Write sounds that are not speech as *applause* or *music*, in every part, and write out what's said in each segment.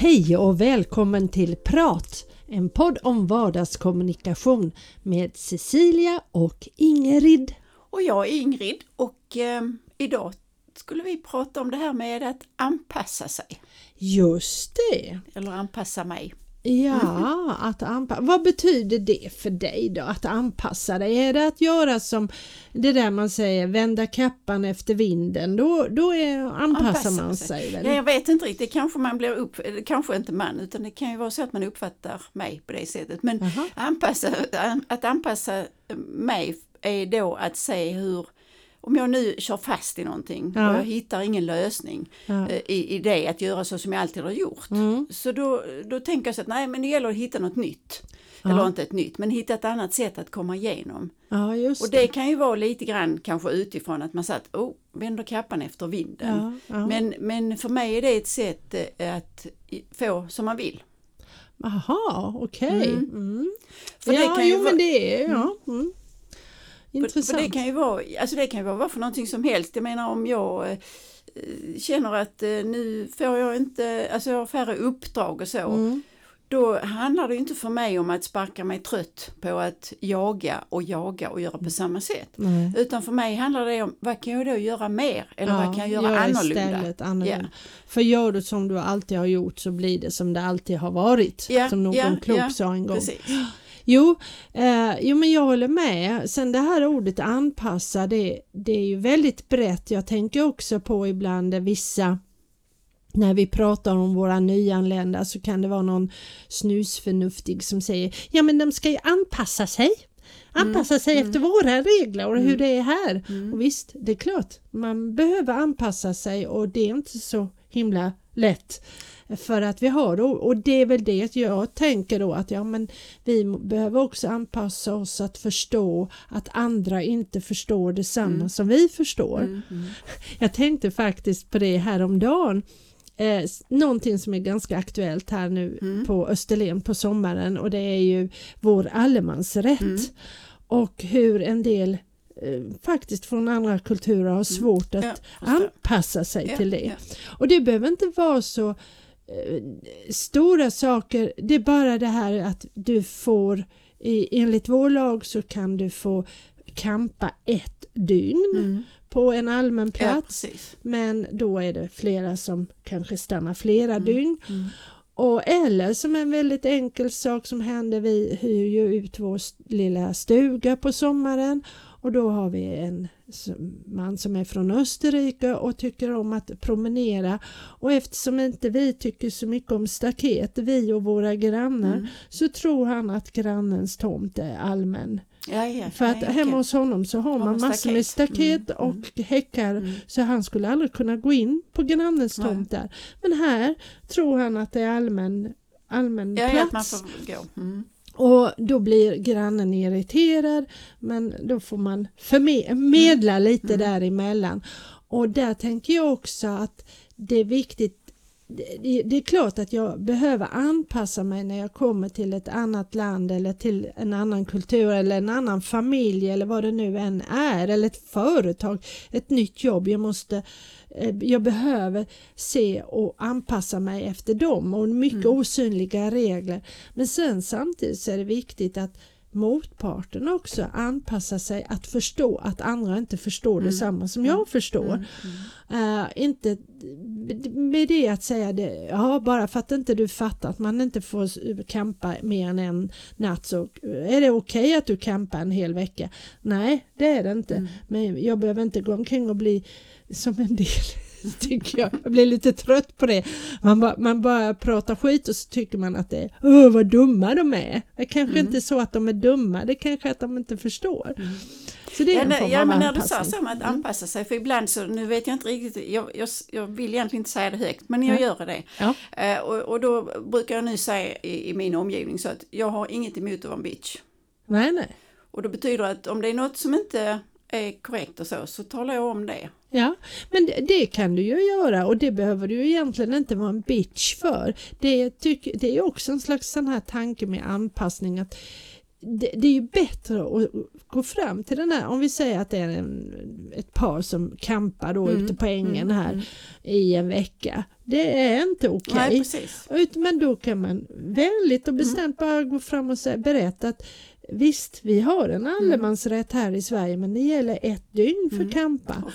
Hej och välkommen till Prat! En podd om vardagskommunikation med Cecilia och Ingrid. Och jag är Ingrid och eh, idag skulle vi prata om det här med att anpassa sig. Just det! Eller anpassa mig. Ja, att anpassa. Vad betyder det för dig då, att anpassa dig? Är det att göra som det där man säger, vända kappan efter vinden? Då, då är, anpassar Anpassa man sig. väl? Ja, jag vet inte riktigt, kanske man blir upp, kanske inte man, utan det kan ju vara så att man uppfattar mig på det sättet. Men anpassa, att anpassa mig är då att se hur om jag nu kör fast i någonting ja. och jag hittar ingen lösning ja. Eh, i, i det att göra så som jag alltid har gjort. Mm. Så då, då tänker jag så att nej men det gäller att hitta något nytt. Ja. Eller inte ett nytt, men hitta ett annat sätt att komma igenom. Ja, just och det, det kan ju vara lite grann kanske utifrån att man satt, oh, vänder kappan efter vinden. Men, men för mig är det ett sätt eh, att få som man vill. Jaha, okej. Okay. Mm. Mm. ja, jo, men det är, ja. Mm. mm. Intressant. För, för det kan ju vara, alltså det kan ju vara för någonting som helst. Jag menar om jag eh, känner att eh, nu får jag inte, alltså jag har färre uppdrag och så. Mm. Då handlar det inte för mig om att sparka mig trött på att jaga och jaga och göra på samma sätt. Mm. Utan för mig handlar det om vad kan jag då göra mer eller ja, vad kan jag göra annorlunda? annorlunda. Yeah. För gör du som du alltid har gjort så blir det som det alltid har varit. Yeah, som någon yeah, klok yeah, sa en gång. Precis. Jo, eh, jo, men jag håller med. Sen det här ordet anpassa, det, det är ju väldigt brett. Jag tänker också på ibland vissa när vi pratar om våra nyanlända så kan det vara någon snusförnuftig som säger ja men de ska ju anpassa sig anpassa mm, sig mm. efter våra regler och hur mm. det är här. Mm. Och visst, det är klart, man behöver anpassa sig och det är inte så himla lätt för att vi har och det är väl det jag tänker då att ja men vi behöver också anpassa oss att förstå att andra inte förstår detsamma mm. som vi förstår. Mm, mm. *laughs* Jag tänkte faktiskt på det här om dagen Eh, någonting som är ganska aktuellt här nu mm. på Österlen på sommaren och det är ju vår allemansrätt mm. och hur en del eh, faktiskt från andra kulturer har mm. svårt att ja, anpassa sig ja, till det. Ja. Och det behöver inte vara så Eh, stora saker, det är bara det här att du får i, enligt vår lag så kan du få kampa ett dygn mm. på en allmän plats. Men då är det flera som kanske stannar flera mm. dygn. Mm. Och eller som en väldigt enkel sak som händer, vi hyr ju ut vår lilla stuga på sommaren och då har vi en man som är från Österrike och tycker om att promenera och eftersom inte vi tycker så mycket om staket, vi och våra grannar, mm. så tror han att grannens tomt är allmän. Ja, ja, För att ja, hemma hos honom så har man massor med staket mm, och mm. häckar mm. så han skulle aldrig kunna gå in på grannens tomt där. Men här tror han att det är allmän, allmän plats. Mm. Och då blir grannen irriterad men då får man förmedla mm. lite mm. däremellan. Och där tänker jag också att det är viktigt det är klart att jag behöver anpassa mig när jag kommer till ett annat land eller till en annan kultur eller en annan familj eller vad det nu än är eller ett företag, ett nytt jobb. Jag måste Eh, jag behöver se och anpassa mig efter dem och mycket mm. osynliga regler. Men sen samtidigt så är det viktigt att motparten också anpassar sig att förstå att andra inte förstår mm. detsamma som jag mm. förstår. Mm. Uh, inte med det att säga det, ja bara för att inte du fattar att man inte får campa mer än en natt så är det okej okay att du campar en hel vecka. Nej det är det inte. Mm. Men jag behöver inte gå omkring och bli som en del *laughs* tycker jag. Jag blir lite trött på det. Man, ba, man bara pratar skit och så tycker man att det är Åh, vad dumma de är. Det kanske mm. inte är så att de är dumma, det kanske är att de inte förstår. Mm. Så det är en ja, form ja, av men när du sa så med att mm. anpassa sig, för ibland så, nu vet jag inte riktigt, jag, jag, jag vill egentligen inte säga det högt, men jag gör det. Ja. Eh, och, och då brukar jag nu säga i, i min omgivning så att jag har inget emot att vara en bitch. Nej, nej. Och då betyder det att om det är något som inte är korrekt och så, så talar jag om det. Ja, men det, det, kan du ju göra och det behöver du egentligen inte vara en bitch för. Det, tyck, det är också en slags sån här tanke med anpassning att det, det, är ju bättre att gå fram till den här, om vi säger att det är en, ett par som kampar då mm, ute på ängen mm, här mm. i en vecka. Det är inte okej. Okay. Men då kan man vänligt och bestämt mm. bara gå fram och säga, berätta att Visst, vi har en mm. allemansrätt här i Sverige men det gäller ett dygn för mm. kampa. Och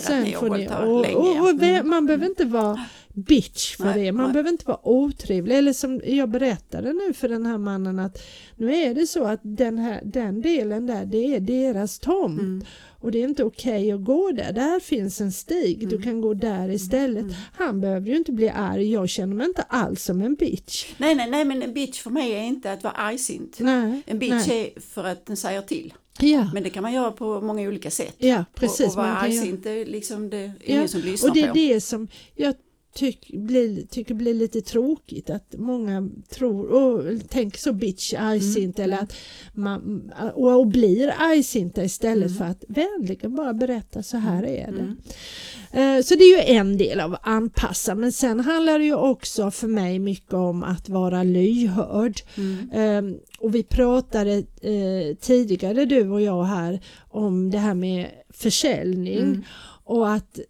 Sen får ni, och, och, och, mm. Man behöver inte vara bitch för nej, det, man nej. behöver inte vara otrevlig. Eller som jag berättade nu för den här mannen att nu är det så att den, här, den delen där det är deras tomt. Mm och det är inte okej okay att gå där. Där finns en stig, mm. du kan gå där mm. istället. Mm. Han behöver ju inte bli arg, jag känner mig inte alls som en bitch. Nej, nej, nej men en bitch för mig är inte att vara argsint. Nej, en bitch nej. är för att den säger till. Ja. Men det kan man göra på många olika sätt. Ja, precis. Och, och vara argsint, är liksom det är ingen ja. som lyssnar på. Och det är på. det som jag tyck, blir, tycker blir lite tråkigt att många tror och tänker så bitch, argsint mm. eller att man och, och blir argsinta istället mm. för att vänligen bara berätta så här mm. är det. Mm. Uh, så det är ju en del av att anpassa men sen handlar det ju också för mig mycket om att vara lyhörd. Uh, och vi pratade uh, tidigare du och jag här om det här med försäljning mm. och att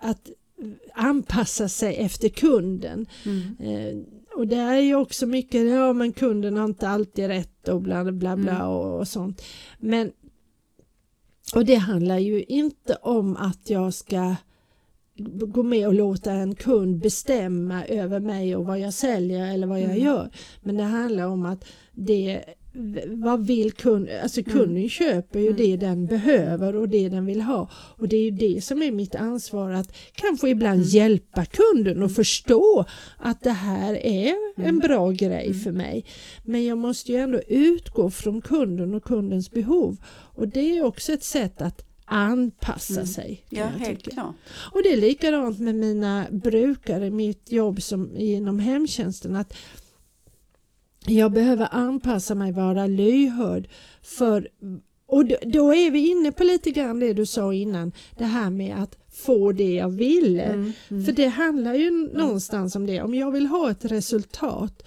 att anpassa sig efter kunden. Mm. Eh, och det är ju också mycket, ja men kunden har inte alltid rätt och bla bla bla mm. och, och, sånt. Men och det handlar ju inte om att jag ska gå med och låta en kund bestämma över mig och vad jag säljer eller vad jag mm. gör. Men det handlar om att det vad vill kunden, alltså mm. kunden mm. köper ju mm. det den behöver och det den vill ha och det är ju det som är mitt ansvar att kanske ibland mm. hjälpa kunden och förstå att det här är en mm. bra grej mm. för mig. Men jag måste ju ändå utgå från kunden och kundens behov och det är också ett sätt att anpassa sig. Ja, helt klart. Och det är likadant med mina brukare, mitt jobb som inom hemtjänsten att jag behöver anpassa mig, vara lyhörd för och då är vi inne på lite grann det du sa innan, det här med att få det jag ville. Mm, mm. För det handlar ju någonstans om det, om jag vill ha ett resultat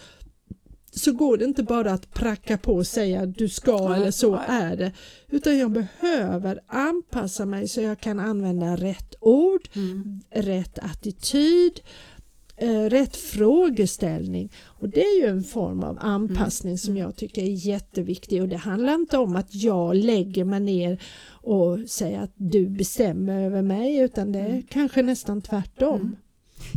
så går det inte bara att pracka på och säga du ska eller så är det. Utan jag behöver anpassa mig så jag kan använda rätt ord, mm. rätt attityd, rätt frågeställning och det är ju en form av anpassning mm. som jag tycker är jätteviktig och det handlar inte om att jag lägger mig ner och säger att du bestämmer över mig utan det är mm. kanske nästan tvärtom. Mm.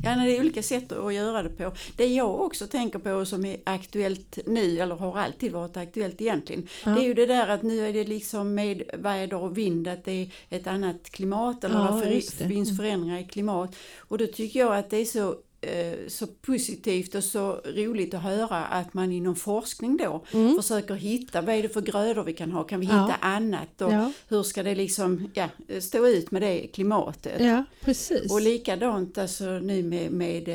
Ja, det är olika sätt att göra det på. Det jag också tänker på som är aktuellt nu, eller har alltid varit aktuellt egentligen, ja. det är ju det där att nu är det liksom med väder och vind, att det är ett annat klimat eller ja, det finns mm. förändringar i klimat. Och då tycker jag att det är så Eh, så positivt och så roligt att höra att man inom forskning då mm. försöker hitta vad är det för grödor vi kan ha, kan vi hitta ja. annat och ja. hur ska det liksom ja, stå ut med det klimatet. Ja, precis. Och likadant alltså nu med, med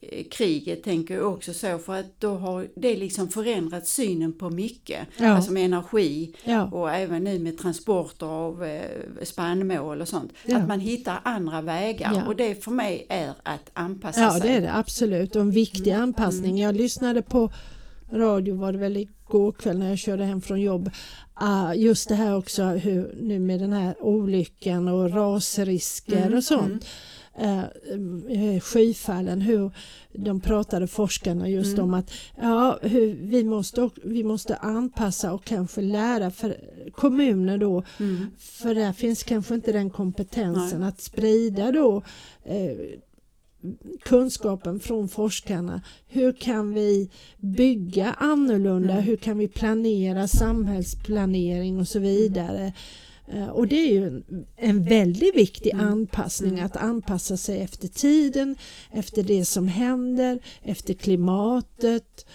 eh, kriget tänker jag också så för att då har det liksom förändrat synen på mycket, ja. alltså med energi och även nu med transporter av eh, spannmål och sånt. Att man hittar andra vägar och det för mig är att anpassa sig det är det absolut och en viktig anpassning. Jag lyssnade på radio var det väl igår kväll när jag körde hem från jobb. Uh, just det här också hur nu med den här olyckan och rasrisker mm. och sånt. Uh, skyfallen, hur de pratade forskarna just mm. om att ja, hur vi, måste, vi måste anpassa och kanske lära för kommuner då mm. för där finns kanske inte den kompetensen Nej. att sprida då eh, kunskapen från forskarna. Hur kan vi bygga annorlunda? Mm. Hur kan vi planera samhällsplanering och så vidare? Eh, och det är ju en, en väldigt viktig mm. anpassning, mm. att anpassa sig efter tiden, efter det som händer, efter klimatet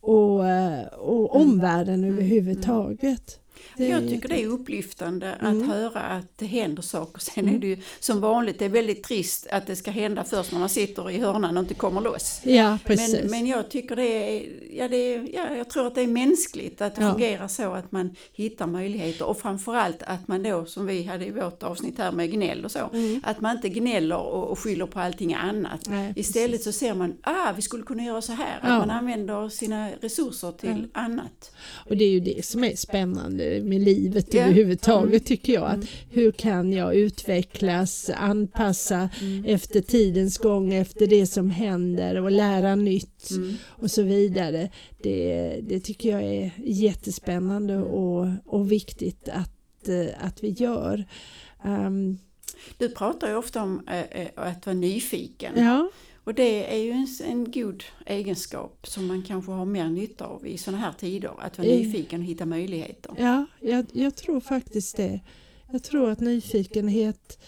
och, eh, och omvärlden överhuvudtaget. Jag tycker det är upplyftande att mm. höra att det händer saker. Sen är det ju som vanligt, det är väldigt trist att det ska hända först när man sitter i hörnan och inte kommer loss. Ja, precis. Men, men jag tycker det är, ja, det är, ja, jag tror att det är mänskligt att det ja. fungerar så att man hittar möjligheter och framförallt att man då, som vi hade i vårt avsnitt här med gnäll och så, mm. att man inte gnäller och, och skyller på allting annat. Nej, Istället så ser man, ah, vi skulle kunna göra så här, att man använder sina resurser till annat. Och det är ju det som är spännande med livet yeah. överhuvudtaget mm. tycker jag. Att mm. Hur kan jag utvecklas, anpassa mm. efter tidens gång, efter det som händer och lära nytt mm. och så vidare. Det, det tycker jag är jättespännande och, och viktigt att, eh, att vi gör. Um, du pratar ju ofta om äh, att vara nyfiken. Ja. Och det är ju en, en god egenskap som man kanske har mer nytta av i sådana här tider, att vara nyfiken och hitta möjligheter. Ja, jag, jag tror faktiskt det. Jag tror att nyfikenhet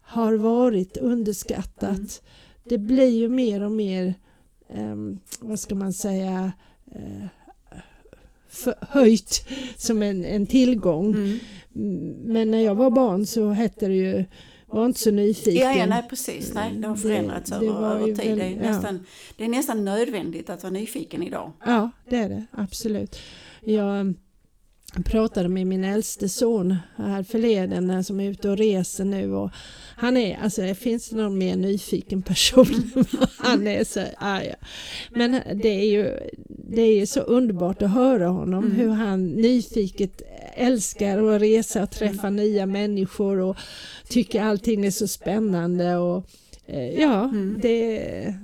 har varit underskattat. Mm. Det blir ju mer och mer, um, vad ska man säga, uh, höjt som en, en tillgång. Mm. Men när jag var barn så hette det ju var inte så nyfiken. Ja, ja nej precis. Nej, det har förändrats det, över, det över tid. Väl, det, är nästan, ja. det är nästan nödvändigt att vara nyfiken idag. Ja, det är det absolut. Jag pratade med min äldste son här förleden som är ute och reser nu och han är, alltså finns det någon mer nyfiken person? *laughs* han är så arg. Men det är ju det är så underbart att höra honom mm. hur han nyfiket älskar att resa och träffa mm. nya människor och tycker allting är så spännande och eh, ja, mm. det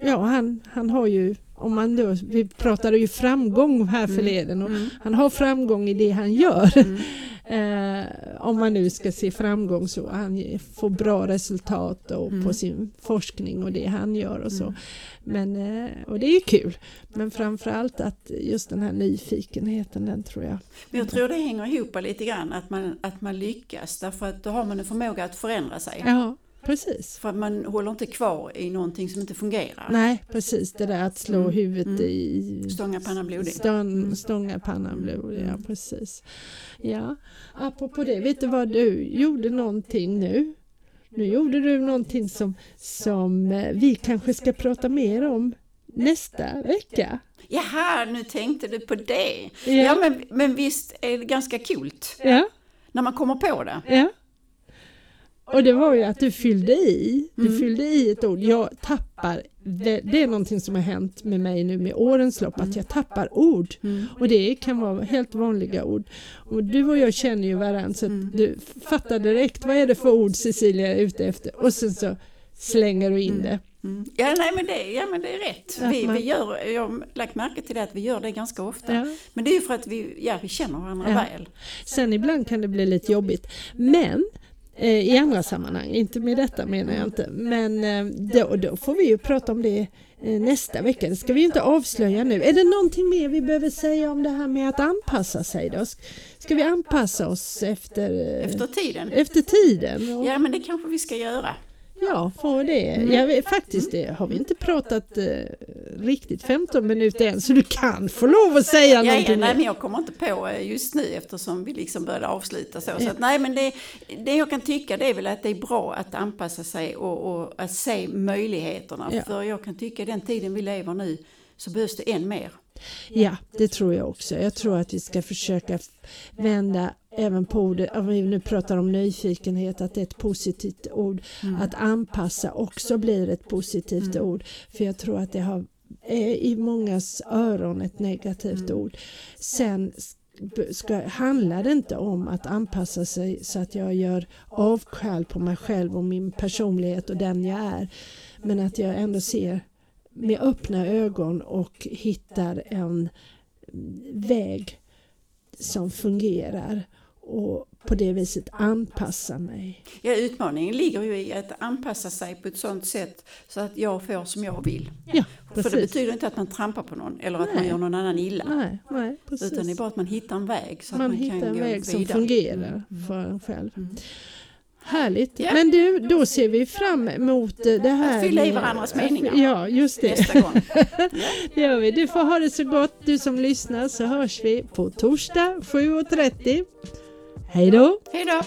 Ja, han, han har ju om man då, vi pratade ju framgång här mm. förleden och mm. han har framgång i det han gör. Mm. *laughs* eh, om man nu ska se framgång så han får bra resultat och mm. på sin forskning och det han gör och så. Mm. Men, eh, och det är ju kul. Men framförallt att just den här nyfikenheten den tror jag. Men jag tror det hänger ihop lite grann att man, att man lyckas därför att då har man en förmåga att förändra sig. Ja. Precis. För man håller inte kvar i någonting som inte fungerar. Nej, precis det där att slå mm. huvudet mm. i... Stånga pannan blodig. Stång, mm. stånga pannan blodig, ja precis. Ja, apropå det, vet du vad du gjorde någonting nu? Nu gjorde du någonting som, som eh, vi kanske ska prata mer om nästa vecka. Jaha, nu tänkte du på det. Ja, ja men, men visst är det ganska kul? Ja. När man kommer på det. Ja. Och det var ju att du fyllde i, du mm. fyllde i ett ord. Jag tappar, det, det, är någonting som har hänt med mig nu med årens lopp, att jag tappar ord. Mm. Och det kan vara helt vanliga ord. Och du och jag känner ju varandra så mm. du fattar direkt, vad är det för ord Cecilia är ute efter? Och sen så slänger du in mm. det. Mm. Ja, nej, men det, ja, men det är rätt. Vi, vi gör, jag har lagt märke till det att vi gör det ganska ofta. Ja. Men det är ju för att vi, ja, vi känner varandra ja. väl. Sen ibland kan det bli lite jobbigt. Men i andra sammanhang, inte med detta menar jag inte. Men eh, då, då får vi ju prata om det eh, nästa vecka. Det ska vi ju inte avslöja nu. Är det någonting mer vi behöver säga om det här med att anpassa sig då? Ska vi anpassa oss efter, efter tiden? Efter tiden? Ja men det kanske vi ska göra. Ja, får det. Mm. Jag vet, faktiskt det har vi inte pratat eh, riktigt 15 minuter än så du kan få lov att säga ja, någonting. Ja, nej, men jag kommer inte på eh, just nu eftersom vi liksom började avsluta så. Ja. så att, nej, men det, det jag kan tycka det är väl att det är bra att anpassa sig och, och att se möjligheterna. Ja. För jag kan tycka den tiden vi lever nu så behövs det än mer. Ja, det tror jag också. Jag tror att vi ska försöka vända även på ordet, om vi nu pratar om nyfikenhet, att det är ett positivt ord. Mm. Att anpassa också blir ett positivt mm. ord. För jag tror att det har, är i mångas öron ett negativt mm. ord. Sen ska, handlar det inte om att anpassa sig så att jag gör avkall på mig själv och min personlighet och den jag är. Men att jag ändå ser med öppna ögon och hittar en väg som fungerar och på det viset anpassa mig. Ja, utmaningen ligger ju i att anpassa sig på ett sådant sätt så att jag får som jag vill. Ja, För det betyder inte att man trampar på någon eller att nej. man gör någon annan illa. Nej, nej, precis. Utan det är bara att man hittar en väg så man att man hittar kan en gå väg vidare. som fungerar mm. för en själv. Mm. Härligt. Ja. Men du, då ser vi fram emot det här. Att fylla i varandras meningar. Ja, just det. Nästa gång. *laughs* det gör vi. Du får ha det så gott du som lyssnar så hörs vi på torsdag 7.30. Hej då! Hej då!